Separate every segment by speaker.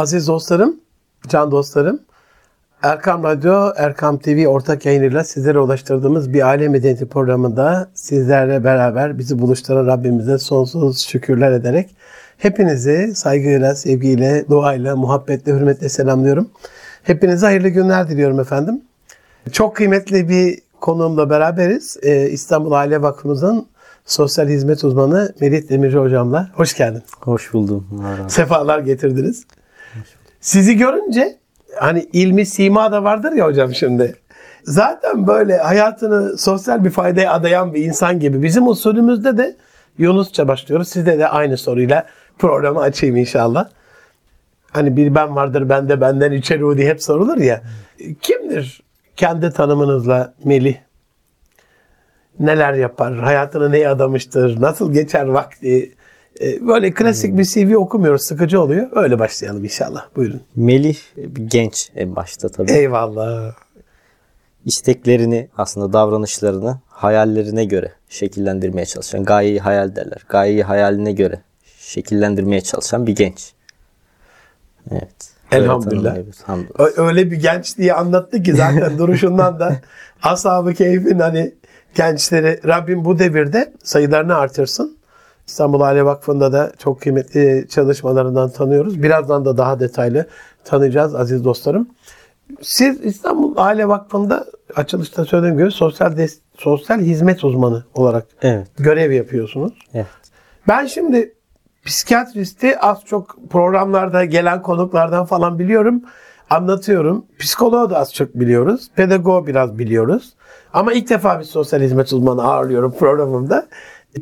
Speaker 1: Aziz dostlarım, can dostlarım, Erkam Radyo, Erkam TV ortak yayınıyla sizlere ulaştırdığımız bir aile medeniyeti programında sizlerle beraber bizi buluşturan Rabbimize sonsuz şükürler ederek hepinizi saygıyla, sevgiyle, duayla, muhabbetle, hürmetle selamlıyorum. Hepinize hayırlı günler diliyorum efendim. Çok kıymetli bir konuğumla beraberiz. Ee, İstanbul Aile Vakfımızın sosyal hizmet uzmanı Melih Demirci hocamla. Hoş geldin.
Speaker 2: Hoş buldum.
Speaker 1: Sefalar getirdiniz. Sizi görünce hani ilmi sima da vardır ya hocam şimdi. Zaten böyle hayatını sosyal bir faydaya adayan bir insan gibi. Bizim usulümüzde de Yunusça başlıyoruz. Sizde de aynı soruyla programı açayım inşallah. Hani bir ben vardır bende benden içeri diye hep sorulur ya. Kimdir kendi tanımınızla Melih? Neler yapar? Hayatını neye adamıştır? Nasıl geçer vakti? Ee, Böyle klasik bir CV okumuyoruz. Sıkıcı oluyor. Öyle başlayalım inşallah. Buyurun.
Speaker 2: Melih genç en başta tabii.
Speaker 1: Eyvallah.
Speaker 2: İsteklerini aslında davranışlarını hayallerine göre şekillendirmeye çalışan gayeyi hayal derler. Gayeyi hayaline göre şekillendirmeye çalışan bir genç. Evet.
Speaker 1: Elhamdülillah. Ö- Öyle bir genç diye anlattı ki zaten duruşundan da ashab-ı keyfin hani gençleri Rabbim bu devirde sayılarını artırsın. İstanbul Aile Vakfı'nda da çok kıymetli çalışmalarından tanıyoruz. Birazdan da daha detaylı tanıyacağız aziz dostlarım. Siz İstanbul Aile Vakfı'nda açılışta söylediğim gibi sosyal des- sosyal hizmet uzmanı olarak
Speaker 2: Evet.
Speaker 1: görev yapıyorsunuz.
Speaker 2: Evet.
Speaker 1: Ben şimdi psikiyatristi az çok programlarda gelen konuklardan falan biliyorum. Anlatıyorum. Psikoloğu da az çok biliyoruz. Pedagoğu biraz biliyoruz. Ama ilk defa bir sosyal hizmet uzmanı ağırlıyorum programımda.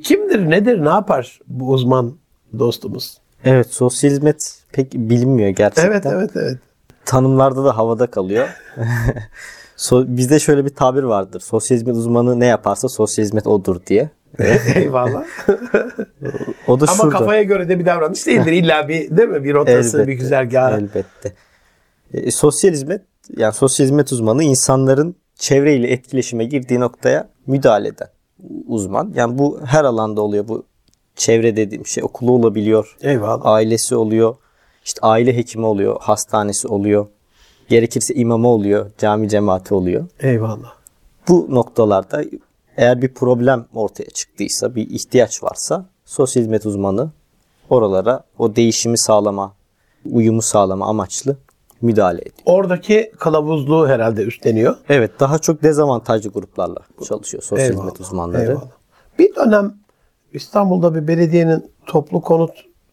Speaker 1: Kimdir, nedir, ne yapar bu uzman dostumuz?
Speaker 2: Evet. Sosyal hizmet pek bilinmiyor gerçekten.
Speaker 1: Evet, evet, evet.
Speaker 2: Tanımlarda da havada kalıyor. so- bizde şöyle bir tabir vardır. Sosyal hizmet uzmanı ne yaparsa sosyal hizmet odur diye.
Speaker 1: Eyvallah.
Speaker 2: O da
Speaker 1: Ama
Speaker 2: şurada.
Speaker 1: kafaya göre de bir davranış değildir. İlla bir değil mi? Bir rotası,
Speaker 2: Elbette,
Speaker 1: bir güzergahı.
Speaker 2: Elbette. E, sosyal hizmet yani sosyal hizmet uzmanı insanların çevreyle etkileşime girdiği noktaya müdahale eden uzman. Yani bu her alanda oluyor. Bu çevre dediğim şey okulu olabiliyor.
Speaker 1: Eyvallah.
Speaker 2: Ailesi oluyor. işte aile hekimi oluyor. Hastanesi oluyor. Gerekirse imamı oluyor. Cami cemaati oluyor.
Speaker 1: Eyvallah.
Speaker 2: Bu noktalarda eğer bir problem ortaya çıktıysa, bir ihtiyaç varsa sosyal hizmet uzmanı oralara o değişimi sağlama, uyumu sağlama amaçlı müdahale ediyor.
Speaker 1: Oradaki kılavuzluğu herhalde üstleniyor.
Speaker 2: Evet, daha çok dezavantajlı gruplarla çalışıyor sosyal hizmet uzmanları.
Speaker 1: eyvallah. Bir dönem İstanbul'da bir belediyenin toplu konut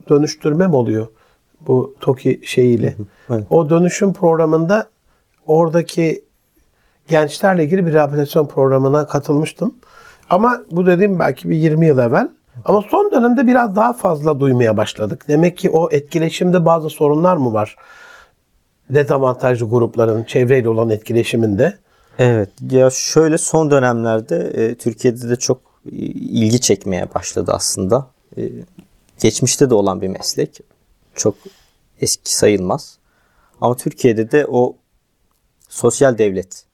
Speaker 1: dönüştürme mi oluyor? Bu TOKİ şeyiyle.
Speaker 2: evet.
Speaker 1: O dönüşüm programında oradaki gençlerle ilgili bir rehabilitasyon programına katılmıştım. Ama bu dediğim belki bir 20 yıl evvel. Ama son dönemde biraz daha fazla duymaya başladık. Demek ki o etkileşimde bazı sorunlar mı var? Dezavantajlı grupların çevreyle olan etkileşiminde.
Speaker 2: Evet, ya şöyle son dönemlerde e, Türkiye'de de çok e, ilgi çekmeye başladı aslında. E, geçmişte de olan bir meslek. Çok eski sayılmaz. Ama Türkiye'de de o sosyal devlet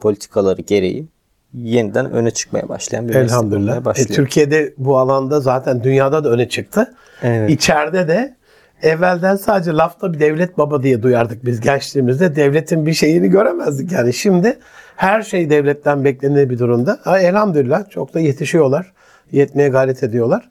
Speaker 2: politikaları gereği yeniden öne çıkmaya başlayan bir meslek olmaya
Speaker 1: Elhamdülillah. E,
Speaker 2: başlıyor.
Speaker 1: Türkiye'de bu alanda zaten dünyada da öne çıktı.
Speaker 2: Evet.
Speaker 1: İçeride de evvelden sadece lafta bir devlet baba diye duyardık biz gençliğimizde. Devletin bir şeyini göremezdik yani. Şimdi her şey devletten beklenir bir durumda. Ha, elhamdülillah çok da yetişiyorlar. Yetmeye gayret ediyorlar.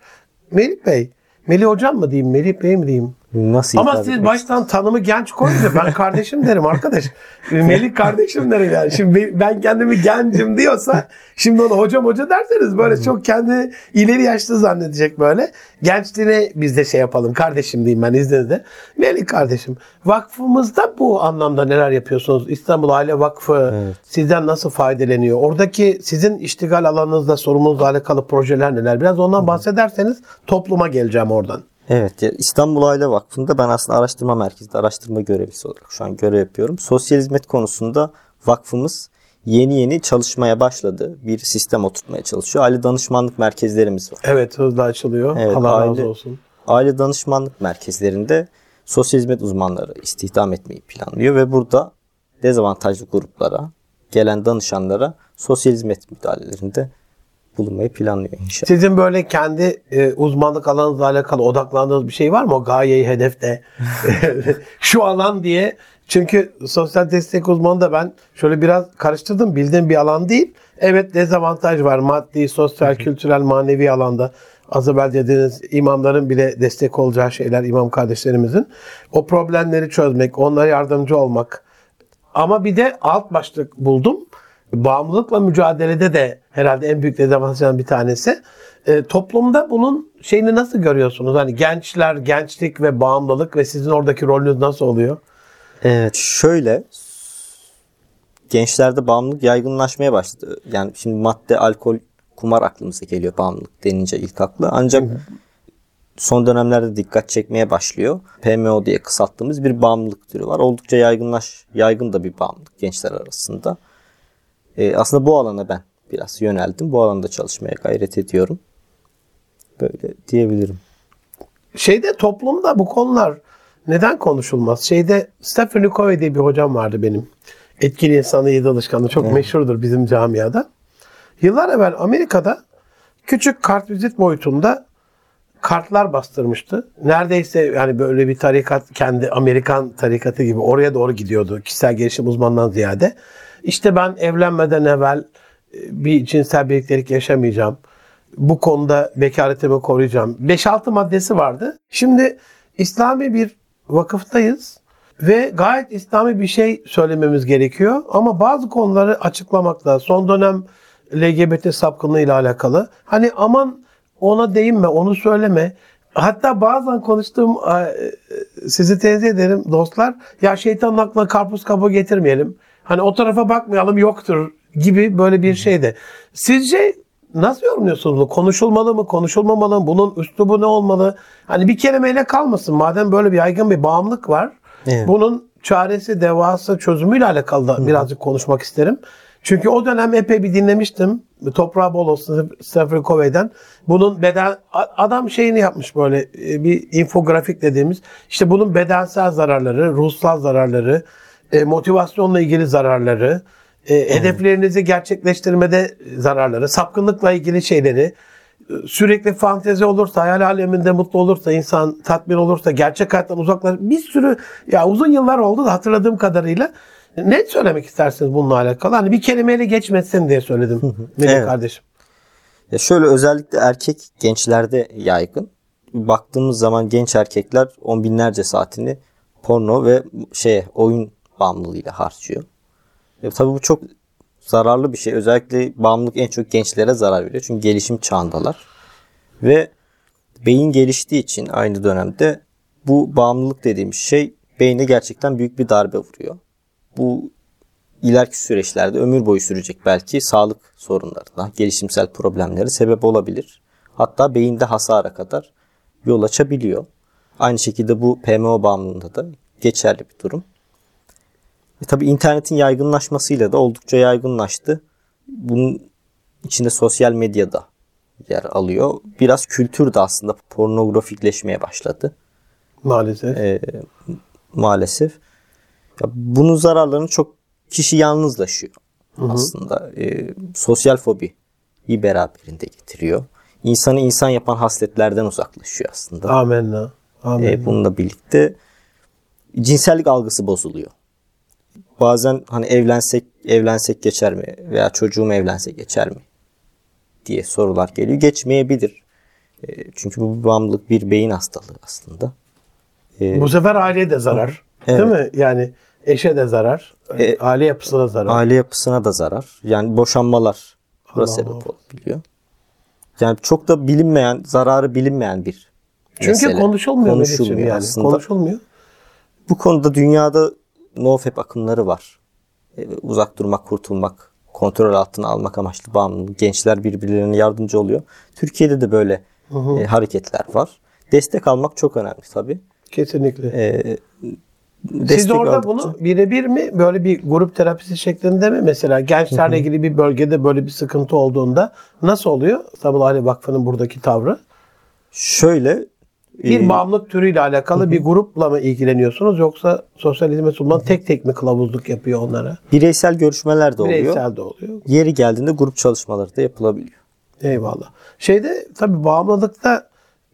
Speaker 1: Melih Bey, Melih Hocam mı diyeyim, Melih Bey mi diyeyim?
Speaker 2: Nasıl
Speaker 1: Ama siz baştan tanımı genç koyunca ben kardeşim derim arkadaş. Melih kardeşim derim yani. Şimdi ben kendimi gencim diyorsa şimdi ona hocam hoca derseniz böyle çok kendi ileri yaşlı zannedecek böyle. Gençliğine biz de şey yapalım. Kardeşim diyeyim ben izninizle. Melih kardeşim vakfımızda bu anlamda neler yapıyorsunuz? İstanbul Aile Vakfı
Speaker 2: Evet.
Speaker 1: sizden nasıl faydalanıyor? Oradaki sizin iştigal alanınızda sorumlulukla alakalı projeler neler? Biraz ondan bahsederseniz topluma geleceğim oradan.
Speaker 2: Evet, İstanbul Aile Vakfı'nda ben aslında araştırma merkezinde araştırma görevlisi olarak şu an görev yapıyorum. Sosyal hizmet konusunda vakfımız yeni yeni çalışmaya başladı. Bir sistem oturtmaya çalışıyor. Aile danışmanlık merkezlerimiz var.
Speaker 1: Evet hızlı açılıyor.
Speaker 2: Evet,
Speaker 1: Allah razı
Speaker 2: aile-
Speaker 1: olsun.
Speaker 2: Aile danışmanlık merkezlerinde sosyal hizmet uzmanları istihdam etmeyi planlıyor ve burada dezavantajlı gruplara, gelen danışanlara sosyal hizmet müdahalelerinde bulunmayı planlıyor inşallah.
Speaker 1: Sizin böyle kendi e, uzmanlık alanınızla alakalı odaklandığınız bir şey var mı? O gayeyi hedefte şu alan diye. Çünkü sosyal destek uzmanı da ben şöyle biraz karıştırdım. Bildiğim bir alan değil. Evet dezavantaj var. Maddi, sosyal, kültürel, manevi alanda. Az evvel dediğiniz imamların bile destek olacağı şeyler imam kardeşlerimizin. O problemleri çözmek, onlara yardımcı olmak. Ama bir de alt başlık buldum. Bağımlılıkla mücadelede de herhalde en büyük dezavantajlardan bir tanesi. E, toplumda bunun şeyini nasıl görüyorsunuz? Hani gençler, gençlik ve bağımlılık ve sizin oradaki rolünüz nasıl oluyor?
Speaker 2: Evet şöyle gençlerde bağımlılık yaygınlaşmaya başladı. Yani şimdi madde, alkol, kumar aklımıza geliyor bağımlılık denince ilk aklı. Ancak son dönemlerde dikkat çekmeye başlıyor. PMO diye kısalttığımız bir bağımlılık türü var. Oldukça yaygınlaş, yaygın da bir bağımlılık gençler arasında. Ee, aslında bu alana ben biraz yöneldim. Bu alanda çalışmaya gayret ediyorum. Böyle diyebilirim.
Speaker 1: Şeyde toplumda bu konular neden konuşulmaz? Şeyde Stephen Covey diye bir hocam vardı benim. Etkili insanı yedi alışkanlığı çok meşhurdur bizim camiada. Yıllar evvel Amerika'da küçük kartvizit boyutunda kartlar bastırmıştı. Neredeyse yani böyle bir tarikat kendi Amerikan tarikatı gibi oraya doğru gidiyordu. Kişisel gelişim uzmanından ziyade. İşte ben evlenmeden evvel e, bir cinsel birliktelik yaşamayacağım. Bu konuda bekaretimi koruyacağım. 5-6 maddesi vardı. Şimdi İslami bir vakıftayız ve gayet İslami bir şey söylememiz gerekiyor. Ama bazı konuları açıklamakta son dönem LGBT sapkınlığı ile alakalı. Hani aman ona değinme, onu söyleme. Hatta bazen konuştuğum e, sizi tenzih ederim dostlar. Ya şeytanın aklına karpuz kabuğu getirmeyelim. Hani o tarafa bakmayalım yoktur gibi böyle bir şeyde. Sizce nasıl yorumluyorsunuz bunu? Konuşulmalı mı, konuşulmamalı mı? Bunun üslubu ne olmalı? Hani bir kelimeyle kalmasın. Madem böyle bir yaygın bir bağımlılık var.
Speaker 2: Evet.
Speaker 1: Bunun çaresi, devası, çözümüyle alakalı da birazcık konuşmak isterim. Çünkü o dönem epey bir dinlemiştim. Toprağı bol olsun Stephen Covey'den. Bunun beden adam şeyini yapmış böyle e, bir infografik dediğimiz. İşte bunun bedensel zararları, ruhsal zararları, e, motivasyonla ilgili zararları, e, hedeflerinizi gerçekleştirmede zararları, sapkınlıkla ilgili şeyleri, e, sürekli fantezi olursa, hayal aleminde mutlu olursa, insan tatmin olursa, gerçek hayattan uzaklaş bir sürü ya uzun yıllar oldu da hatırladığım kadarıyla ne söylemek istersiniz bununla alakalı? Hani bir kelimeyle geçmesin diye söyledim benim
Speaker 2: Evet.
Speaker 1: kardeşim.
Speaker 2: Ya şöyle özellikle erkek gençlerde yaygın. Baktığımız zaman genç erkekler on binlerce saatini porno ve şey oyun bağımlılığıyla harcıyor. E, tabii bu çok zararlı bir şey. Özellikle bağımlılık en çok gençlere zarar veriyor. Çünkü gelişim çağındalar. Ve beyin geliştiği için aynı dönemde bu bağımlılık dediğimiz şey beyne gerçekten büyük bir darbe vuruyor. Bu ileriki süreçlerde ömür boyu sürecek belki sağlık sorunlarına, gelişimsel problemlere sebep olabilir. Hatta beyinde hasara kadar yol açabiliyor. Aynı şekilde bu PMO bağımlılığında da geçerli bir durum. E tabii internetin yaygınlaşmasıyla da oldukça yaygınlaştı. Bunun içinde sosyal medyada yer alıyor. Biraz kültür de aslında pornografikleşmeye başladı
Speaker 1: Maalesef.
Speaker 2: e, maalesef. Ya bunun zararlarını çok kişi yalnızlaşıyor aslında. E, sosyal fobi bir beraberinde getiriyor. İnsanı insan yapan hasletlerden uzaklaşıyor aslında.
Speaker 1: Amenna. Amen.
Speaker 2: E, bununla birlikte cinsellik algısı bozuluyor. Bazen hani evlensek evlensek geçer mi veya çocuğum evlense geçer mi diye sorular geliyor. Geçmeyebilir. E, çünkü bu bağımlılık bir beyin hastalığı aslında. E,
Speaker 1: Bu sefer aileye de zarar.
Speaker 2: Evet.
Speaker 1: Değil mi? Yani eşe de zarar.
Speaker 2: E,
Speaker 1: aile yapısına zarar.
Speaker 2: aile yapısına da zarar. Yani boşanmalar buna sebep olabiliyor. Yani çok da bilinmeyen, zararı bilinmeyen bir
Speaker 1: Çünkü
Speaker 2: mesele.
Speaker 1: konuşulmuyor.
Speaker 2: Konuşulmuyor
Speaker 1: yani.
Speaker 2: aslında.
Speaker 1: Konuşulmuyor.
Speaker 2: Bu konuda dünyada nofap akımları var. Ee, uzak durmak, kurtulmak, kontrol altına almak amaçlı bağımlılık. Gençler birbirlerine yardımcı oluyor. Türkiye'de de böyle e, hareketler var. Destek almak çok önemli tabii.
Speaker 1: Kesinlikle.
Speaker 2: Ee,
Speaker 1: Siz orada
Speaker 2: aldıkça-
Speaker 1: bunu birebir mi böyle bir grup terapisi şeklinde mi mesela gençlerle ilgili bir bölgede böyle bir sıkıntı olduğunda nasıl oluyor? İstanbul Aile Vakfı'nın buradaki tavrı.
Speaker 2: şöyle
Speaker 1: Bir
Speaker 2: e,
Speaker 1: bağımlılık türüyle alakalı bir grupla mı ilgileniyorsunuz yoksa sosyal hizmet uzmanı tek tek mi kılavuzluk yapıyor onlara?
Speaker 2: bireysel görüşmeler de oluyor.
Speaker 1: Bireysel de oluyor.
Speaker 2: Yeri geldiğinde grup çalışmaları da yapılabiliyor.
Speaker 1: Eyvallah. Şeyde tabii bağımlılıkta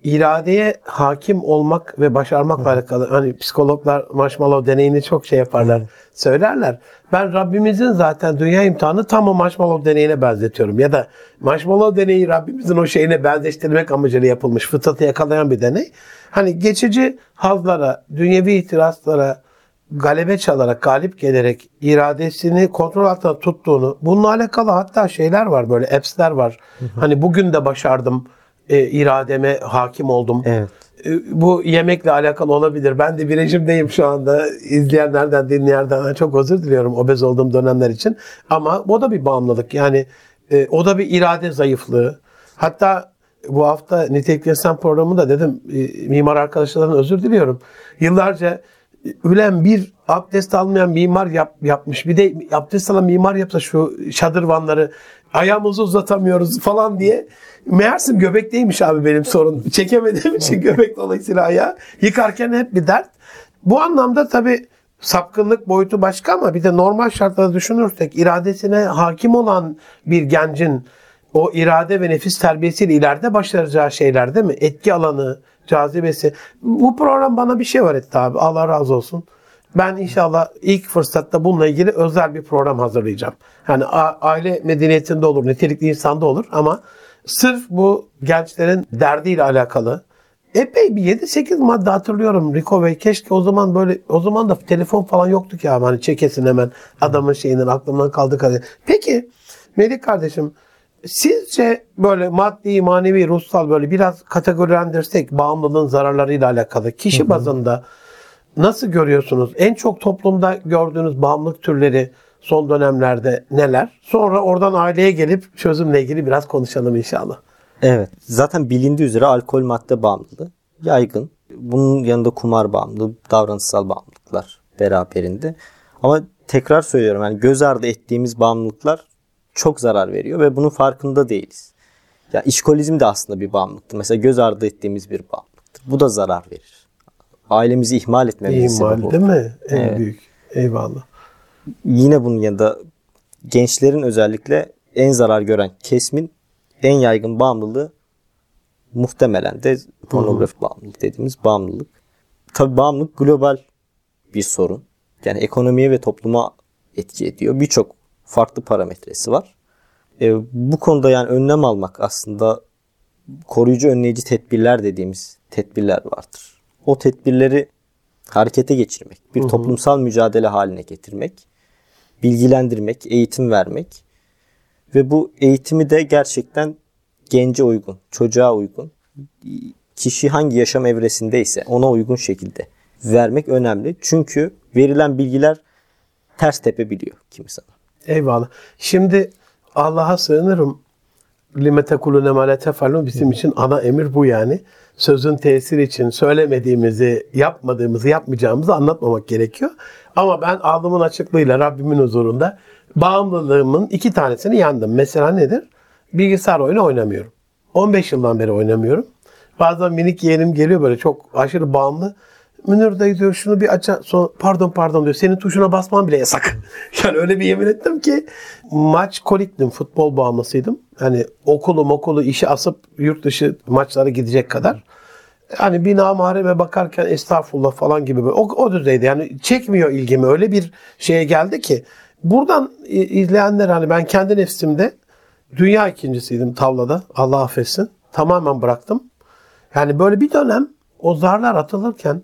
Speaker 1: iradeye hakim olmak ve başarmakla alakalı. Hani psikologlar marshmallow deneyini çok şey yaparlar, söylerler. Ben Rabbimizin zaten dünya imtihanı tam o marshmallow deneyine benzetiyorum. Ya da marshmallow deneyi Rabbimizin o şeyine benzeştirmek amacıyla yapılmış, fıtratı yakalayan bir deney. Hani geçici hazlara, dünyevi itirazlara, galebe çalarak, galip gelerek iradesini kontrol altında tuttuğunu, bununla alakalı hatta şeyler var böyle apps'ler var. Hani bugün de başardım, e, irademe hakim oldum.
Speaker 2: Evet.
Speaker 1: E, bu yemekle alakalı olabilir. Ben de bir rejimdeyim şu anda. İzleyenlerden, dinleyenlerden çok özür diliyorum obez olduğum dönemler için. Ama o da bir bağımlılık. Yani e, o da bir irade zayıflığı. Hatta bu hafta Nitelikli İnsan programında dedim e, mimar arkadaşlardan özür diliyorum. Yıllarca ülen bir abdest almayan mimar yap, yapmış. Bir de abdest alan mimar yapsa şu şadırvanları ayağımızı uzatamıyoruz falan diye. Meğersem göbekteymiş abi benim sorun. Çekemediğim için göbek dolayısıyla ayağı. Yıkarken hep bir dert. Bu anlamda tabii sapkınlık boyutu başka ama bir de normal şartlarda düşünürsek iradesine hakim olan bir gencin o irade ve nefis terbiyesiyle ileride başaracağı şeyler değil mi? Etki alanı, cazibesi. Bu program bana bir şey öğretti abi. Allah razı olsun. Ben inşallah ilk fırsatta bununla ilgili özel bir program hazırlayacağım. Yani aile medeniyetinde olur, nitelikli insanda olur ama sırf bu gençlerin derdiyle alakalı epey bir 7-8 madde hatırlıyorum Rico Bey. Keşke o zaman böyle o zaman da telefon falan yoktu ki abi. Hani çekesin hemen adamın şeyinin aklımdan kaldı kadar. Peki Melik kardeşim Sizce böyle maddi, manevi, ruhsal böyle biraz kategorilendirsek bağımlılığın zararlarıyla alakalı kişi hı hı. Nasıl görüyorsunuz? En çok toplumda gördüğünüz bağımlılık türleri son dönemlerde neler? Sonra oradan aileye gelip çözümle ilgili biraz konuşalım inşallah.
Speaker 2: Evet. Zaten bilindiği üzere alkol madde bağımlılığı yaygın. Bunun yanında kumar bağımlılığı, davranışsal bağımlılıklar beraberinde. Ama tekrar söylüyorum yani göz ardı ettiğimiz bağımlılıklar çok zarar veriyor ve bunun farkında değiliz. Ya işkolizm de aslında bir bağımlılıktır. Mesela göz ardı ettiğimiz bir bağımlılıktır. Bu da zarar verir. Ailemizi ihmal etmemiz
Speaker 1: İhmal değil mi? En evet. büyük. Eyvallah.
Speaker 2: Yine bunun yanında gençlerin özellikle en zarar gören kesmin en yaygın bağımlılığı muhtemelen de pornografi bağımlılık dediğimiz bağımlılık. Tabi bağımlılık global bir sorun. Yani ekonomiye ve topluma etki ediyor. Birçok farklı parametresi var. E, bu konuda yani önlem almak aslında koruyucu önleyici tedbirler dediğimiz tedbirler vardır. O tedbirleri harekete geçirmek, bir hı hı. toplumsal mücadele haline getirmek, bilgilendirmek, eğitim vermek ve bu eğitimi de gerçekten gence uygun, çocuğa uygun, kişi hangi yaşam evresindeyse ona uygun şekilde vermek önemli. Çünkü verilen bilgiler ters tepebiliyor kimi zaman.
Speaker 1: Eyvallah. Şimdi Allah'a sığınırım. Lime tekulune ma tefalun bizim için ana emir bu yani. Sözün tesiri için söylemediğimizi, yapmadığımızı, yapmayacağımızı anlatmamak gerekiyor. Ama ben ağzımın açıklığıyla Rabbimin huzurunda bağımlılığımın iki tanesini yandım. Mesela nedir? Bilgisayar oyunu oynamıyorum. 15 yıldan beri oynamıyorum. Bazen minik yeğenim geliyor böyle çok aşırı bağımlı. Münir dayı diyor şunu bir aç. Sonra, pardon pardon diyor. Senin tuşuna basman bile yasak. yani öyle bir yemin ettim ki maç koliktim. Futbol bağımlısıydım. Hani okulu okulu işi asıp yurt dışı maçlara gidecek kadar. Hani bina mahreme bakarken estağfurullah falan gibi böyle. O, o düzeyde yani çekmiyor ilgimi. Öyle bir şeye geldi ki. Buradan izleyenler hani ben kendi nefsimde dünya ikincisiydim tavlada. Allah affetsin. Tamamen bıraktım. Yani böyle bir dönem o zarlar atılırken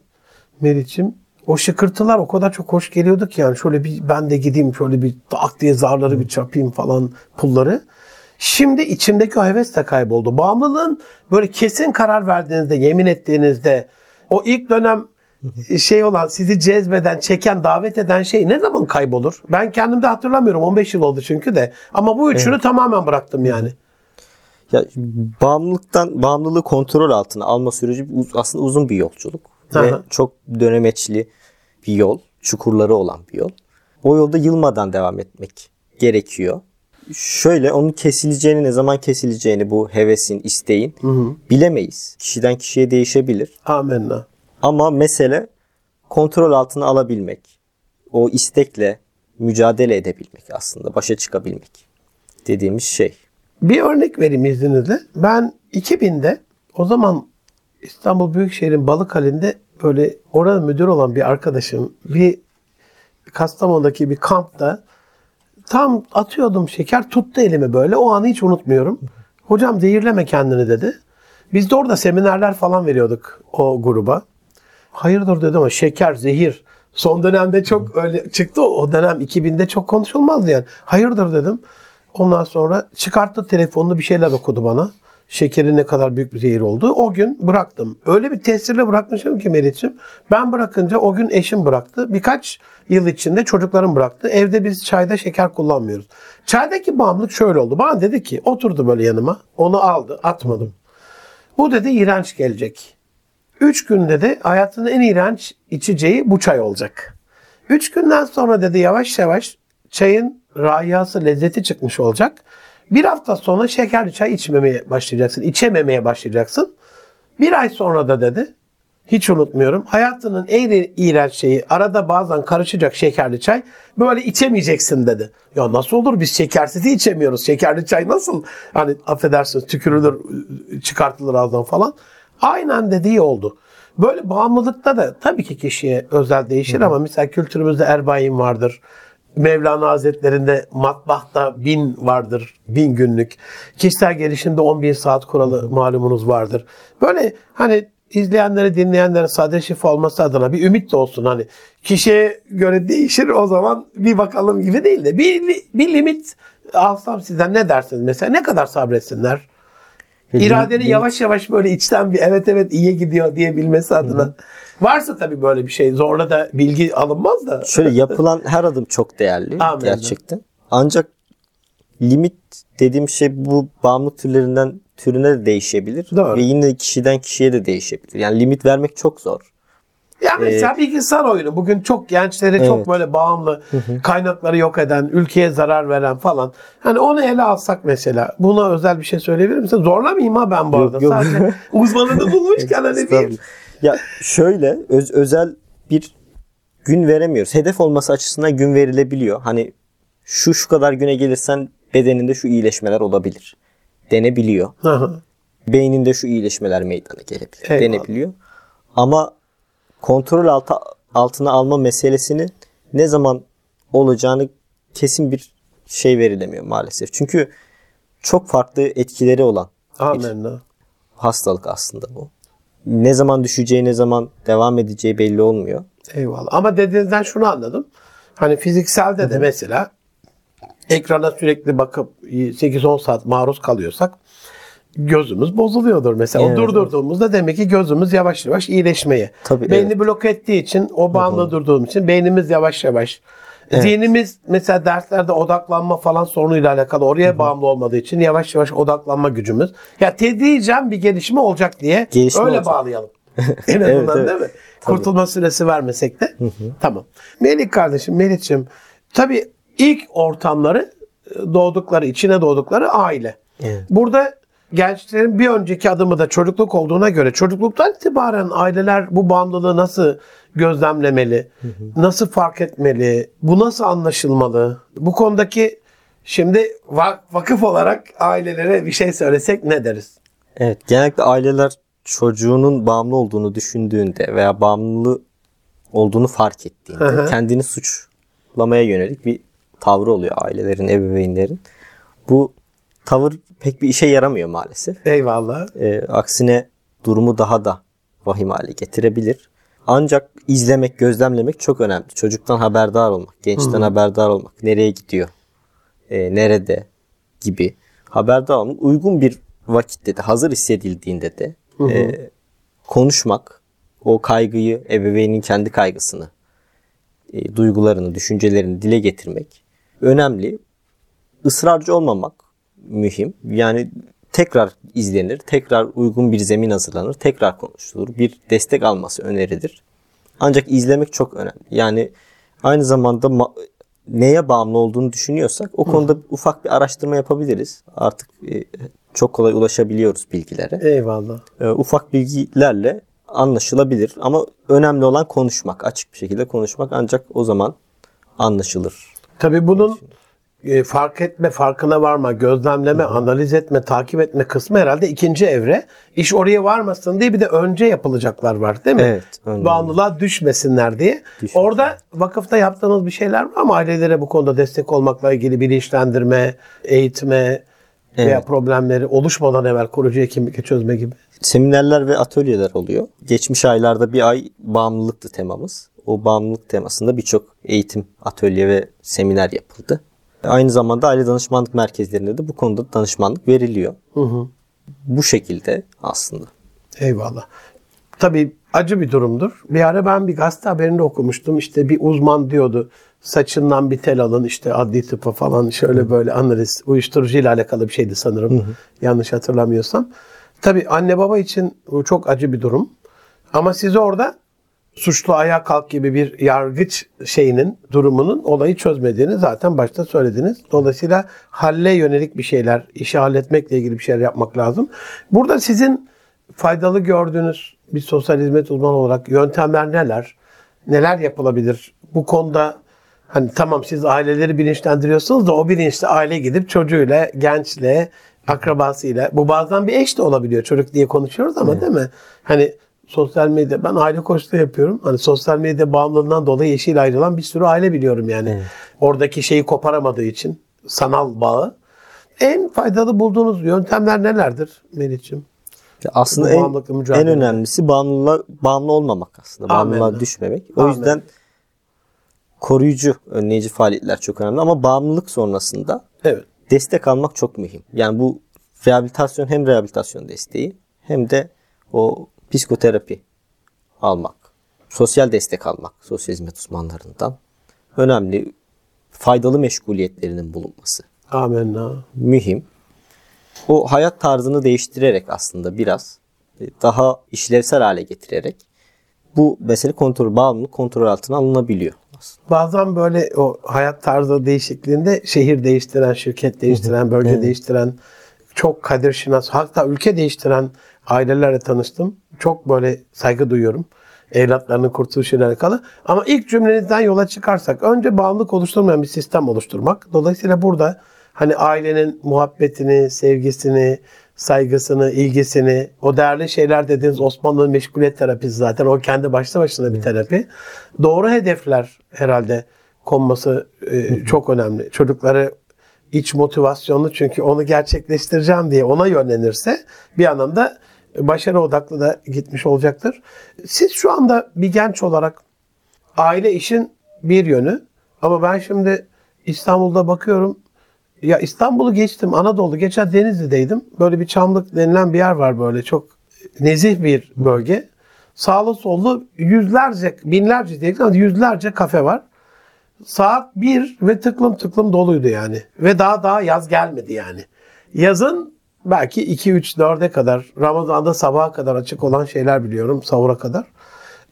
Speaker 1: Meriç'im. O şıkırtılar o kadar çok hoş geliyordu ki yani şöyle bir ben de gideyim şöyle bir tak diye zarları bir çarpayım falan pulları. Şimdi içimdeki o heves de kayboldu. Bağımlılığın böyle kesin karar verdiğinizde, yemin ettiğinizde o ilk dönem şey olan sizi cezbeden, çeken, davet eden şey ne zaman kaybolur? Ben kendimde hatırlamıyorum. 15 yıl oldu çünkü de. Ama bu üçünü evet. tamamen bıraktım yani.
Speaker 2: Ya bağımlılıktan bağımlılığı kontrol altına alma süreci aslında uzun bir yolculuk ve çok dönemeçli bir yol, çukurları olan bir yol. O yolda yılmadan devam etmek gerekiyor. Şöyle onun kesileceğini, ne zaman kesileceğini bu hevesin, isteğin hı hı. bilemeyiz. Kişiden kişiye değişebilir.
Speaker 1: Amenna.
Speaker 2: Ama mesele kontrol altına alabilmek. O istekle mücadele edebilmek aslında, başa çıkabilmek dediğimiz şey.
Speaker 1: Bir örnek vereyim izninizle. Ben 2000'de o zaman İstanbul Büyükşehir'in Balıkhali'nde böyle orada müdür olan bir arkadaşım bir Kastamonu'daki bir kampta tam atıyordum şeker tuttu elimi böyle. O anı hiç unutmuyorum. Hocam zehirleme kendini dedi. Biz de orada seminerler falan veriyorduk o gruba. Hayırdır dedim ama şeker, zehir. Son dönemde çok öyle çıktı. O dönem 2000'de çok konuşulmazdı yani. Hayırdır dedim. Ondan sonra çıkarttı telefonunu bir şeyler okudu bana. Şekerin ne kadar büyük bir zehir olduğu. O gün bıraktım. Öyle bir tesirle bırakmışım ki Meriç'im. Ben bırakınca o gün eşim bıraktı. Birkaç yıl içinde çocuklarım bıraktı. Evde biz çayda şeker kullanmıyoruz. Çaydaki bağımlılık şöyle oldu. Bana dedi ki oturdu böyle yanıma. Onu aldı atmadım. Bu dedi iğrenç gelecek. Üç günde de hayatının en iğrenç içeceği bu çay olacak. Üç günden sonra dedi yavaş yavaş çayın rayası, lezzeti çıkmış olacak. Bir hafta sonra şekerli çay içmemeye başlayacaksın. içememeye başlayacaksın. Bir ay sonra da dedi hiç unutmuyorum. Hayatının en iğrenç şeyi arada bazen karışacak şekerli çay. Böyle içemeyeceksin dedi. Ya nasıl olur biz şekersiz içemiyoruz. Şekerli çay nasıl? Hani affedersiniz tükürülür çıkartılır ağzından falan. Aynen dediği oldu. Böyle bağımlılıkta da tabii ki kişiye özel değişir ama mesela kültürümüzde erbayin vardır. Mevlana Hazretlerinde matbahta bin vardır, bin günlük. Kişisel gelişimde 10 bin saat kuralı malumunuz vardır. Böyle hani izleyenlere, dinleyenlere sade şifa olması adına bir ümit de olsun. Hani kişiye göre değişir o zaman bir bakalım gibi değil de bir, bir limit alsam sizden ne dersiniz mesela? Ne kadar sabretsinler? İradenin yavaş yavaş böyle içten bir evet evet iyi gidiyor diyebilmesi adına. Varsa tabii böyle bir şey zorla da bilgi alınmaz da.
Speaker 2: Şöyle yapılan her adım çok değerli
Speaker 1: Amin.
Speaker 2: gerçekten. Ancak limit dediğim şey bu bağımlı türlerinden türüne de değişebilir.
Speaker 1: Doğru.
Speaker 2: Ve yine kişiden kişiye de değişebilir. Yani limit vermek çok zor.
Speaker 1: Ya mesela bilgisayar oyunu bugün çok gençlere çok
Speaker 2: Evet.
Speaker 1: böyle bağımlı, kaynakları yok eden, ülkeye zarar veren falan. Hani onu ele alsak mesela. Buna özel bir şey söyleyebilir misin? Zorlamayayım ha ben bu
Speaker 2: Yok,
Speaker 1: arada.
Speaker 2: yok.
Speaker 1: Sadece uzmanını bulmuşken hani diyeyim.
Speaker 2: Ya şöyle öz- özel bir gün veremiyoruz. Hedef olması açısından gün verilebiliyor. Hani şu şu kadar güne gelirsen bedeninde şu iyileşmeler olabilir. Denebiliyor.
Speaker 1: Hı hı.
Speaker 2: Beyninde şu iyileşmeler meydana gelebilir.
Speaker 1: Eyvallah.
Speaker 2: Denebiliyor. Ama kontrol altı, altına alma meselesini ne zaman olacağını kesin bir şey verilemiyor maalesef. Çünkü çok farklı etkileri olan
Speaker 1: Amenna.
Speaker 2: hastalık aslında bu. Ne zaman düşeceği, ne zaman devam edeceği belli olmuyor.
Speaker 1: Eyvallah. Ama dediğinizden şunu anladım. Hani fizikselde de mesela ekrana sürekli bakıp 8-10 saat maruz kalıyorsak gözümüz bozuluyordur mesela.
Speaker 2: Evet,
Speaker 1: o durdurduğumuzda demek ki gözümüz yavaş yavaş iyileşmeye.
Speaker 2: Tabii,
Speaker 1: Beyni
Speaker 2: evet.
Speaker 1: bloke ettiği için o bağımlı durduğum için beynimiz yavaş yavaş Zihnimiz mesela derslerde odaklanma falan sorunuyla alakalı oraya bağımlı olmadığı için yavaş yavaş odaklanma gücümüz. Ya tedricen bir gelişme olacak diye
Speaker 2: Gelişme
Speaker 1: öyle
Speaker 2: olacak.
Speaker 1: bağlayalım. en azından
Speaker 2: evet.
Speaker 1: değil mi? Kurtulma süresi vermesek de. Tamam. Melih kardeşim, Melih'ciğim. Tabii ilk ortamları e, doğdukları, içine doğdukları aile.
Speaker 2: Evet.
Speaker 1: Burada gençlerin bir önceki adımı da çocukluk olduğuna göre çocukluktan itibaren aileler bu bağımlılığı nasıl gözlemlemeli, nasıl fark etmeli, bu nasıl anlaşılmalı? Bu konudaki şimdi va- vakıf olarak ailelere bir şey söylesek ne deriz?
Speaker 2: Evet, genellikle aileler çocuğunun bağımlı olduğunu düşündüğünde veya bağımlı olduğunu fark ettiğinde
Speaker 1: Hı hı.
Speaker 2: kendini suçlamaya yönelik bir tavrı oluyor ailelerin, ebeveynlerin. Bu tavır pek bir işe yaramıyor maalesef.
Speaker 1: Eyvallah.
Speaker 2: Ee, aksine durumu daha da vahim hale getirebilir. Ancak izlemek, gözlemlemek çok önemli. Çocuktan haberdar olmak, gençten haberdar olmak, nereye gidiyor, e, nerede gibi haberdar olmak. Uygun bir vakitte de, hazır hissedildiğinde de e, konuşmak, o kaygıyı, ebeveynin kendi kaygısını, e, duygularını, düşüncelerini dile getirmek önemli. Israrcı olmamak mühim. Yani tekrar izlenir, tekrar uygun bir zemin hazırlanır, tekrar konuşulur. Bir destek alması önerilir. Ancak izlemek çok önemli. Yani aynı zamanda ma- neye bağımlı olduğunu düşünüyorsak o konuda ufak bir araştırma yapabiliriz. Artık e, çok kolay ulaşabiliyoruz bilgilere.
Speaker 1: Eyvallah.
Speaker 2: E, ufak bilgilerle anlaşılabilir ama önemli olan konuşmak, açık bir şekilde konuşmak ancak o zaman anlaşılır.
Speaker 1: Tabii bunun e, fark etme, farkına varma, gözlemleme, analiz etme, takip etme kısmı herhalde ikinci evre. İş oraya varmasın diye bir de önce yapılacaklar var değil mi?
Speaker 2: Evet.
Speaker 1: Bağımlılığa düşmesinler diye.
Speaker 2: Düşmesin.
Speaker 1: Orada vakıfta yaptığınız bir şeyler var mı? Ailelere bu konuda destek olmakla ilgili bilinçlendirme, eğitme veya
Speaker 2: Evet.
Speaker 1: problemleri oluşmadan evvel kurucuya kimlikle çözme gibi.
Speaker 2: Seminerler ve atölyeler oluyor. Geçmiş aylarda bir ay bağımlılıktı temamız. O bağımlılık temasında birçok eğitim, atölye ve seminer yapıldı. Aynı zamanda aile danışmanlık merkezlerinde de bu konuda danışmanlık veriliyor. Bu şekilde aslında.
Speaker 1: Eyvallah. Tabii acı bir durumdur. Bir ara ben bir gazete haberinde okumuştum. İşte bir uzman diyordu. Saçından bir tel alın işte adli tıpa falan şöyle böyle analiz. Uyuşturucu ile alakalı bir şeydi sanırım. Yanlış hatırlamıyorsam. Tabii anne baba için bu çok acı bir durum. Ama siz orada suçlu ayağa kalk gibi bir yargıç şeyinin durumunun olayı çözmediğini zaten başta söylediniz. Dolayısıyla halle yönelik bir şeyler, işi halletmekle ilgili bir şeyler yapmak lazım. Burada sizin faydalı gördüğünüz bir sosyal hizmet uzmanı olarak yöntemler neler? Neler yapılabilir? Bu konuda hani tamam siz aileleri bilinçlendiriyorsunuz da o bilinçli aile gidip çocuğuyla, gençle, akrabasıyla bu bazen bir eş de olabiliyor çocuk diye konuşuyoruz ama değil mi? Hani sosyal medya ben aile koçluğu yapıyorum. Hani sosyal medya bağımlılığından dolayı eşiyle ayrılan bir sürü aile biliyorum yani. Oradaki şeyi koparamadığı için sanal bağı. En faydalı bulduğunuz yöntemler nelerdir Melih'ciğim?
Speaker 2: Aslında en, en önemlisi bağımlılığa, bağımlı olmamak aslında. Bağımlılığa
Speaker 1: Amenna.
Speaker 2: düşmemek. O
Speaker 1: Amenna.
Speaker 2: yüzden koruyucu, önleyici faaliyetler çok önemli ama bağımlılık sonrasında
Speaker 1: Evet.
Speaker 2: destek almak çok mühim. Yani bu rehabilitasyon hem rehabilitasyon desteği hem de o psikoterapi almak, sosyal destek almak sosyal hizmet uzmanlarından önemli faydalı meşguliyetlerinin bulunması
Speaker 1: Amenna.
Speaker 2: mühim. O hayat tarzını değiştirerek aslında biraz e, daha işlevsel hale getirerek bu mesele kontrol bağımlılık kontrol altına alınabiliyor. aslında.
Speaker 1: Bazen böyle o hayat tarzı değişikliğinde şehir değiştiren, şirket değiştiren, bölge değiştiren, çok kadir şinas, hatta ülke değiştiren ailelerle tanıştım. Çok böyle saygı duyuyorum. Evlatlarının kurtuluşuyla alakalı. Ama ilk cümlenizden yola çıkarsak önce bağımlılık oluşturmayan bir sistem oluşturmak. Dolayısıyla burada hani ailenin muhabbetini, sevgisini, saygısını, ilgisini, o değerli şeyler dediğiniz Osmanlı'nın meşguliyet terapisi zaten. O kendi başlı başına bir terapi. Doğru hedefler herhalde konması e, çok önemli. Çocukları iç motivasyonlu çünkü onu gerçekleştireceğim diye ona yönlenirse bir anlamda başarı odaklı da gitmiş olacaktır. Siz şu anda bir genç olarak aile işin bir yönü ama ben şimdi İstanbul'da bakıyorum ya İstanbul'u geçtim Anadolu geçen Denizli'deydim. Böyle bir Çamlık denilen bir yer var böyle çok nezih bir bölge. Sağlı sollu yüzlerce binlerce değil ama yüzlerce kafe var. Saat 1 ve tıklım tıklım doluydu yani. Ve daha daha yaz gelmedi yani. Yazın belki 2 3 4'e kadar Ramazan'da sabaha kadar açık olan şeyler biliyorum sahura kadar.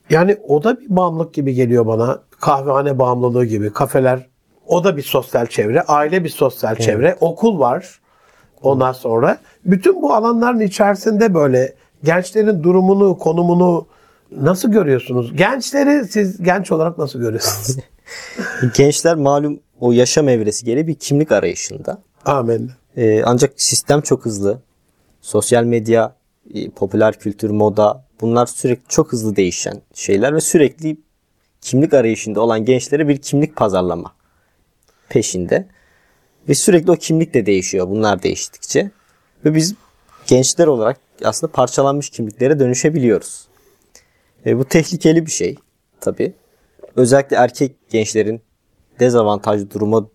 Speaker 1: Yani o da bir bağımlılık gibi geliyor bana. Kahvehane bağımlılığı gibi. Kafeler o da bir sosyal çevre. Aile bir sosyal çevre. Okul var. Ondan sonra bütün bu alanların içerisinde böyle gençlerin durumunu, konumunu nasıl görüyorsunuz? Gençleri siz genç olarak nasıl görüyorsunuz?
Speaker 2: Gençler malum o yaşam evresi gereği bir kimlik arayışında.
Speaker 1: Amin.
Speaker 2: Ee, ancak sistem çok hızlı. Sosyal medya, e, popüler kültür, moda bunlar sürekli çok hızlı değişen şeyler ve sürekli kimlik arayışında olan gençlere bir kimlik pazarlama peşinde. Ve sürekli o kimlik de değişiyor bunlar değiştikçe. Ve biz gençler olarak aslında parçalanmış kimliklere dönüşebiliyoruz. E, bu tehlikeli bir şey tabii. Özellikle erkek gençlerin dezavantajlı duruma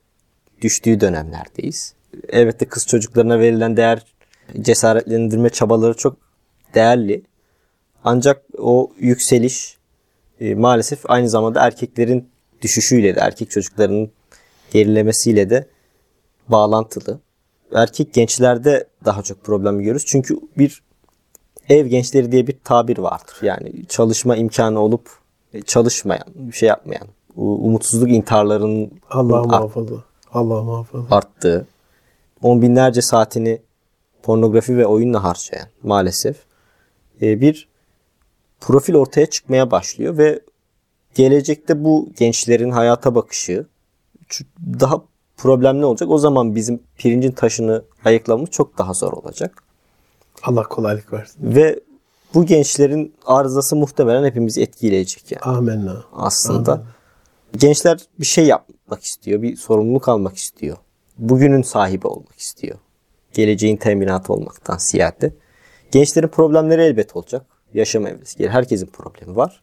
Speaker 2: düştüğü dönemlerdeyiz. Evet de kız çocuklarına verilen değer cesaretlendirme çabaları çok değerli. Ancak o yükseliş e, maalesef aynı zamanda erkeklerin düşüşüyle de erkek çocuklarının gerilemesiyle de bağlantılı. Erkek gençlerde daha çok problem görüyoruz. Çünkü bir ev gençleri diye bir tabir vardır. Yani çalışma imkanı olup e, çalışmayan, bir şey yapmayan, umutsuzluk intiharlarının
Speaker 1: Allah muhafaza. Allah muhafaza.
Speaker 2: arttığı, on binlerce saatini pornografi ve oyunla harcayan maalesef e, bir profil ortaya çıkmaya başlıyor ve gelecekte bu gençlerin hayata bakışı daha problem ne olacak? O zaman bizim pirincin taşını ayıklamamız çok daha zor olacak.
Speaker 1: Allah kolaylık versin.
Speaker 2: Ve bu gençlerin arızası muhtemelen hepimizi etkileyecek yani
Speaker 1: Amenna.
Speaker 2: aslında. Gençler bir şey yapmak istiyor, bir sorumluluk almak istiyor. Bugünün sahibi olmak istiyor. Geleceğin teminatı olmaktan ziyade. Gençlerin problemleri elbet olacak. Yaşam evresi. Herkesin problemi var.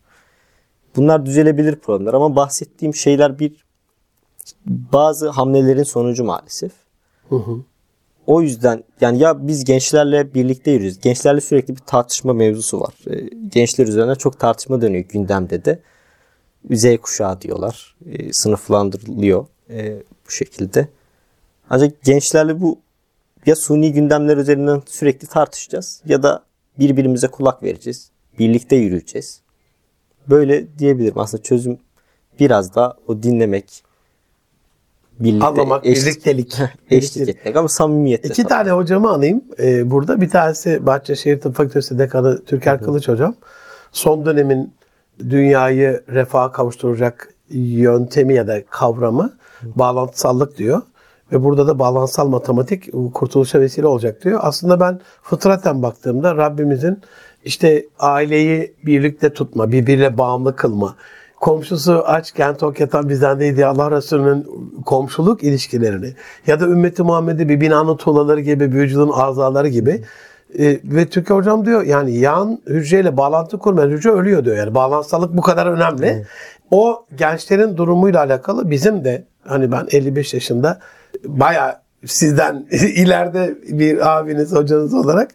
Speaker 2: Bunlar düzelebilir problemler ama bahsettiğim şeyler bir bazı hamlelerin sonucu maalesef.
Speaker 1: Hı hı.
Speaker 2: O yüzden yani ya biz gençlerle birlikte yürüyoruz. Gençlerle sürekli bir tartışma mevzusu var. Ee, Gençler üzerine çok tartışma dönüyor gündemde de. Z kuşağı diyorlar. Ee, Sınıflandırılıyor ee, bu şekilde. Ancak gençlerle bu ya suni gündemler üzerinden sürekli tartışacağız ya da birbirimize kulak vereceğiz. Birlikte yürüyeceğiz. Böyle diyebilirim. Aslında çözüm biraz da o dinlemek, birlikte
Speaker 1: Anlamak,
Speaker 2: eşlik-
Speaker 1: birliktelik.
Speaker 2: eşlik etmek ama samimiyetle.
Speaker 1: İki
Speaker 2: tabii.
Speaker 1: tane hocamı anayım ee, burada. Bir tanesi Bahçeşehir Tıp Fakültesi Dekanı Türker Kılıç hocam. Son dönemin dünyayı refaha kavuşturacak yöntemi ya da kavramı bağlantısallık diyor. Ve burada da bağlantısal matematik kurtuluşa vesile olacak diyor. Aslında ben fıtraten baktığımda Rabbimizin işte aileyi birlikte tutma, birbirine bağımlı kılma, komşusu açken tok yatan bizden değil diye Allah Resulü'nün komşuluk ilişkilerini ya da ümmeti Muhammed'i bir binanın tuğlaları gibi, büyücülüğün azaları gibi e, ve Türkiye hocam diyor yani yan hücreyle bağlantı kurmayan hücre ölüyor diyor. Yani bağlantısallık bu kadar önemli. O gençlerin durumuyla alakalı bizim de hani ben 55 yaşında bayağı sizden ileride bir abiniz, hocanız olarak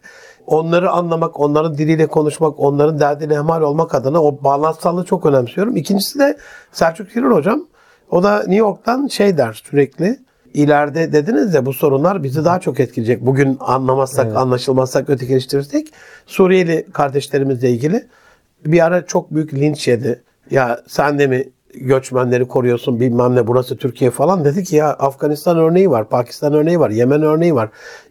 Speaker 1: onları anlamak, onların diliyle konuşmak, onların derdine hemal olmak adına o bağlantısallığı çok önemsiyorum. İkincisi de Selçuk Şirin hocam. O da New York'tan şey der sürekli. İleride dediniz ya bu sorunlar bizi daha çok etkileyecek. Bugün anlamazsak, anlaşılmazsak, ötekileştirirsek Suriyeli kardeşlerimizle ilgili bir ara çok büyük linç yedi. Ya sen de mi göçmenleri koruyorsun bilmem ne burası Türkiye falan dedi ki ya Afganistan örneği var, Pakistan örneği var, Yemen örneği var.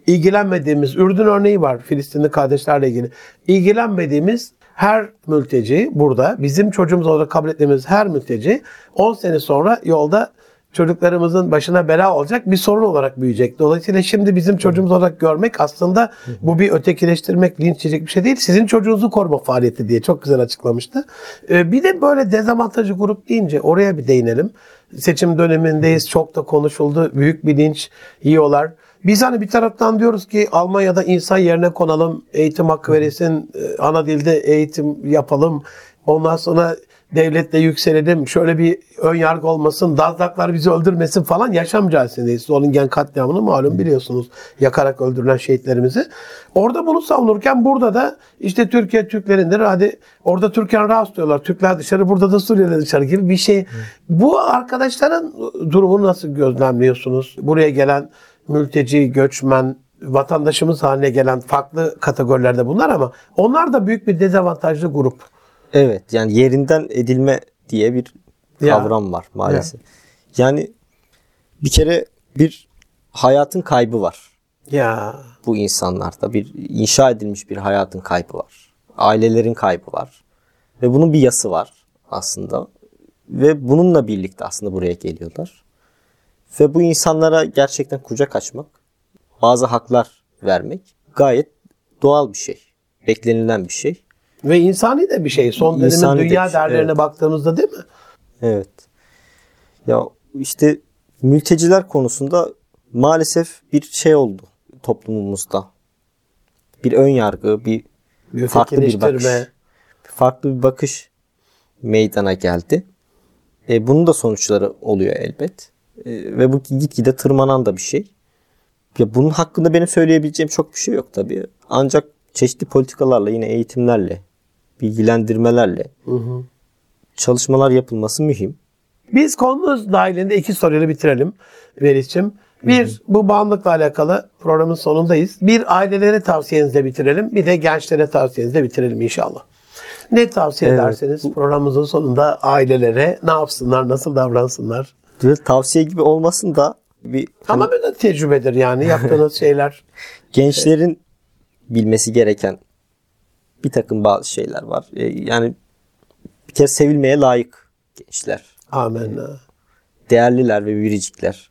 Speaker 1: İlgilenmediğimiz Ürdün örneği var Filistinli kardeşlerle ilgili. İlgilenmediğimiz her mülteci burada bizim çocuğumuz olarak kabul ettiğimiz her mülteci 10 sene sonra yolda çocuklarımızın başına bela olacak bir sorun olarak büyüyecek. Dolayısıyla şimdi bizim çocuğumuz olarak görmek aslında bu bir ötekileştirmek, linç bir şey değil. Sizin çocuğunuzu koruma faaliyeti diye çok güzel açıklamıştı. Ee, Bir de böyle dezavantajlı grup deyince oraya bir değinelim. Seçim dönemindeyiz. Çok da konuşuldu. Büyük bir linç yiyorlar. Biz hani bir taraftan diyoruz ki Almanya'da insan yerine konalım, eğitim hakkı verilsin, e, ana dilde eğitim yapalım. Ondan sonra devletle yükselelim, şöyle bir ön yargı olmasın, dazlaklar bizi öldürmesin falan yaşam mücadelesindeyiz. Solingen katliamını malum biliyorsunuz yakarak öldürülen şehitlerimizi. Orada bunu savunurken burada da işte Türkiye Türklerindir. Hadi orada Türkler rahatsız diyorlar. Türkler dışarı burada da Suriye'de dışarı gibi bir şey. Bu arkadaşların durumunu nasıl gözlemliyorsunuz? Buraya gelen mülteci, göçmen, vatandaşımız haline gelen farklı kategorilerde bunlar ama onlar da büyük bir dezavantajlı grup.
Speaker 2: Evet yani yerinden edilme diye bir
Speaker 1: Ya.
Speaker 2: kavram var maalesef. Yani bir kere bir hayatın kaybı var
Speaker 1: Ya
Speaker 2: bu insanlarda. Bir inşa edilmiş bir hayatın kaybı var. Ailelerin kaybı var. Ve bunun bir yası var aslında. Ve bununla birlikte aslında buraya geliyorlar. Ve bu insanlara gerçekten kucak açmak, bazı haklar vermek gayet doğal bir şey. Beklenilen bir şey.
Speaker 1: Ve insani de bir şey. Son dönemin
Speaker 2: İnsani de
Speaker 1: dünya
Speaker 2: şey,
Speaker 1: derlerine
Speaker 2: evet.
Speaker 1: baktığımızda değil mi?
Speaker 2: Evet. Ya işte mülteciler konusunda maalesef bir şey oldu toplumumuzda. Bir ön yargı, bir
Speaker 1: Bir
Speaker 2: farklı bir bakış. Farklı bir bakış meydana geldi. E, bunun da sonuçları oluyor elbet. E, ve bu gitgide tırmanan da bir şey. Ya bunun hakkında benim söyleyebileceğim çok bir şey yok tabii. Ancak çeşitli politikalarla yine eğitimlerle, bilgilendirmelerle çalışmalar yapılması mühim.
Speaker 1: Biz konumuz dahilinde iki soruyla bitirelim Velis'cim. Bir, bu bağımlılıkla alakalı programın sonundayız. Bir, ailelere tavsiyenizle bitirelim. Bir de gençlere tavsiyenizle bitirelim inşallah. Ne tavsiye
Speaker 2: Evet,
Speaker 1: ederseniz programımızın sonunda ailelere ne yapsınlar, nasıl davransınlar?
Speaker 2: Tavsiye gibi olmasın da bir
Speaker 1: Ama böyle tecrübedir yani yaptığınız şeyler.
Speaker 2: gençlerin bilmesi gereken bir takım bazı şeyler var. E, yani bir kere sevilmeye layık gençler.
Speaker 1: Amenna.
Speaker 2: Değerliler ve biricikler.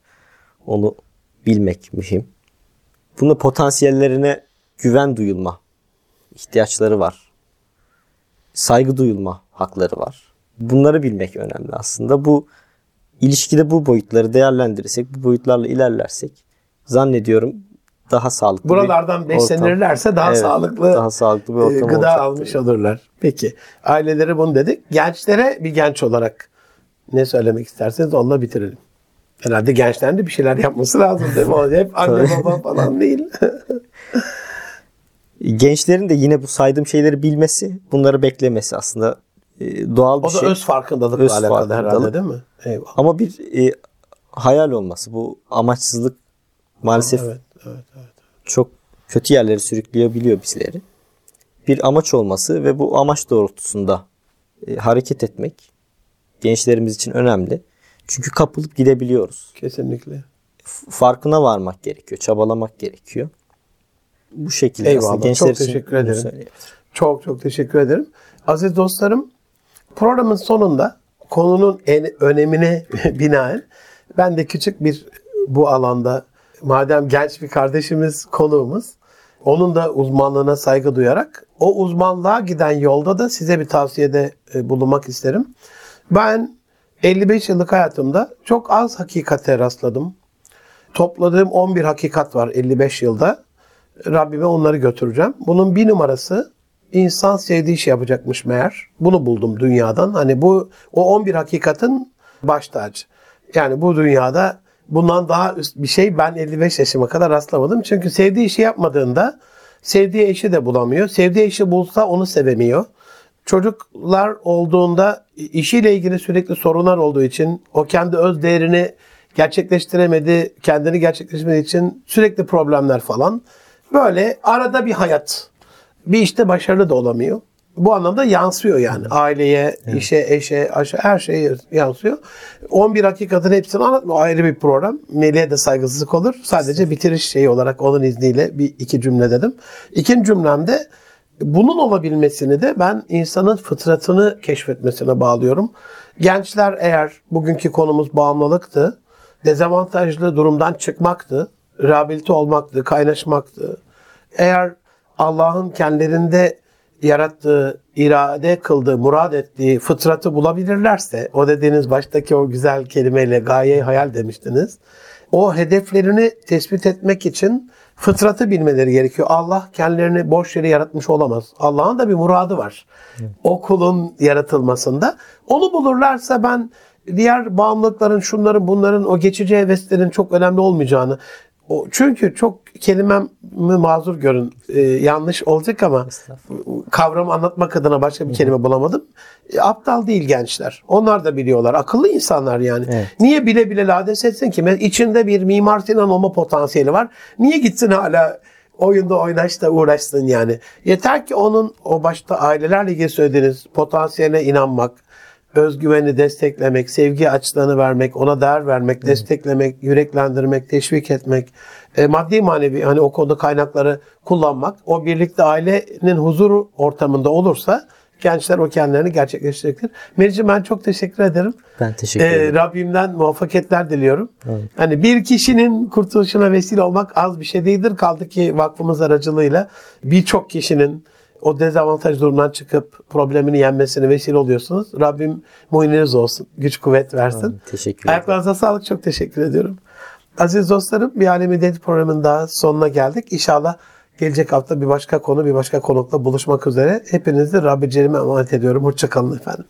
Speaker 2: Onu bilmek mühim. Bunun potansiyellerine güven duyulma ihtiyaçları var. Saygı duyulma hakları var. Bunları bilmek önemli aslında. Bu ilişkide bu boyutları değerlendirirsek, bu boyutlarla ilerlersek zannediyorum daha sağlıklı
Speaker 1: Buralardan beslenirlerse daha
Speaker 2: Evet,
Speaker 1: sağlıklı
Speaker 2: daha sağlıklı bir
Speaker 1: e,
Speaker 2: ortam
Speaker 1: gıda
Speaker 2: olacaktır.
Speaker 1: almış olurlar. Peki. Aileleri bunu dedik. Gençlere bir genç olarak ne söylemek isterseniz onunla bitirelim. Herhalde gençlerin de bir şeyler yapması lazım değil mi? Hep anne baba falan değil.
Speaker 2: Gençlerin de yine bu saydığım şeyleri bilmesi, bunları beklemesi aslında e, doğal bir
Speaker 1: o da
Speaker 2: şey.
Speaker 1: öz farkındalıkla
Speaker 2: Öz
Speaker 1: alakalı herhalde
Speaker 2: farkındalık.
Speaker 1: değil mi? Eyvallah.
Speaker 2: Ama bir e, hayal olması, bu amaçsızlık maalesef
Speaker 1: Evet, evet, evet.
Speaker 2: çok kötü yerlere sürükleyebiliyor bizleri. Bir amaç olması ve bu amaç doğrultusunda e, hareket etmek gençlerimiz için önemli. Çünkü kapılıp gidebiliyoruz.
Speaker 1: Kesinlikle.
Speaker 2: Farkına varmak gerekiyor, çabalamak gerekiyor. Bu şekilde
Speaker 1: Eyvallah,
Speaker 2: aslında gençler
Speaker 1: çok
Speaker 2: için
Speaker 1: teşekkür ederim. Çok çok teşekkür ederim. Aziz dostlarım programın sonunda konunun en önemine binaen ben de küçük bir bu alanda madem genç bir kardeşimiz konuğumuz onun da uzmanlığına saygı duyarak o uzmanlığa giden yolda da size bir tavsiyede e, bulunmak isterim. Ben 55 yıllık hayatımda çok az hakikate rastladım. Topladığım 11 hakikat var 55 yılda. Rabbime onları götüreceğim. Bunun bir numarası insan sevdiği şey yapacakmış meğer. Bunu buldum dünyadan. Hani bu o 11 hakikatin baş tacı. Yani bu dünyada bundan daha üst bir şey ben 55 yaşıma kadar rastlamadım. Çünkü sevdiği işi yapmadığında sevdiği eşi de bulamıyor. Sevdiği eşi bulsa onu sevemiyor. Çocuklar olduğunda işiyle ilgili sürekli sorunlar olduğu için o kendi öz değerini gerçekleştiremedi, kendini gerçekleştirmediği için sürekli problemler falan. Böyle arada bir hayat. Bir işte başarılı da olamıyor. Bu anlamda yansıyor yani. Aileye, işe, eşe, aşağı her şeye yansıyor. 11 hakikatin hepsini anlatmıyor. Ayrı bir program. Melih'e de saygısızlık olur. Sadece bitiriş şeyi olarak onun izniyle bir iki cümle dedim. İkinci cümlemde bunun olabilmesini de ben insanın fıtratını keşfetmesine bağlıyorum. Gençler eğer bugünkü konumuz bağımlılıktı, dezavantajlı durumdan çıkmaktı, rehabilite olmaktı, kaynaşmaktı. Eğer Allah'ın kendilerinde yarattığı, irade kıldığı, murad ettiği fıtratı bulabilirlerse, o dediğiniz baştaki o güzel kelimeyle gaye hayal demiştiniz. O hedeflerini tespit etmek için fıtratı bilmeleri gerekiyor. Allah kendilerini boş yere yaratmış olamaz. Allah'ın da bir muradı var. O kulun yaratılmasında. Onu bulurlarsa ben diğer bağımlılıkların, şunların, bunların, o geçici heveslerin çok önemli olmayacağını çünkü çok kelimemi mazur görün. Ee, yanlış olacak ama kavramı anlatmak adına başka bir kelime bulamadım. E, aptal değil gençler. Onlar da biliyorlar. Akıllı insanlar yani.
Speaker 2: Evet.
Speaker 1: Niye bile bile lades etsin ki? İçinde bir Mimar Sinan olma potansiyeli var. Niye gitsin hala oyunda oynaş da uğraşsın yani. Yeter ki onun o başta ailelerle ilgili söylediğiniz potansiyeline inanmak, özgüveni desteklemek, sevgi açlığını vermek, ona değer vermek, desteklemek, yüreklendirmek, teşvik etmek, e, maddi manevi hani o konuda kaynakları kullanmak, o birlikte ailenin huzur ortamında olursa gençler o kendilerini gerçekleştirecektir. Meriç'im ben çok teşekkür ederim.
Speaker 2: Ben teşekkür
Speaker 1: Ee,
Speaker 2: ederim.
Speaker 1: Rabbimden muvaffakiyetler diliyorum. Hani bir kişinin kurtuluşuna vesile olmak az bir şey değildir. Kaldı ki vakfımız aracılığıyla birçok kişinin o dezavantaj durumdan çıkıp problemini yenmesine vesile oluyorsunuz. Rabbim muhininiz olsun. Güç kuvvet versin.
Speaker 2: Teşekkür ederim.
Speaker 1: Ayaklarınıza sağlık. Çok teşekkür ediyorum. Aziz dostlarım bir Alemi Deniz programının daha sonuna geldik. İnşallah gelecek hafta bir başka konu bir başka konukla buluşmak üzere. Hepinizi Rabbi Celim'e emanet ediyorum. Hoşçakalın efendim.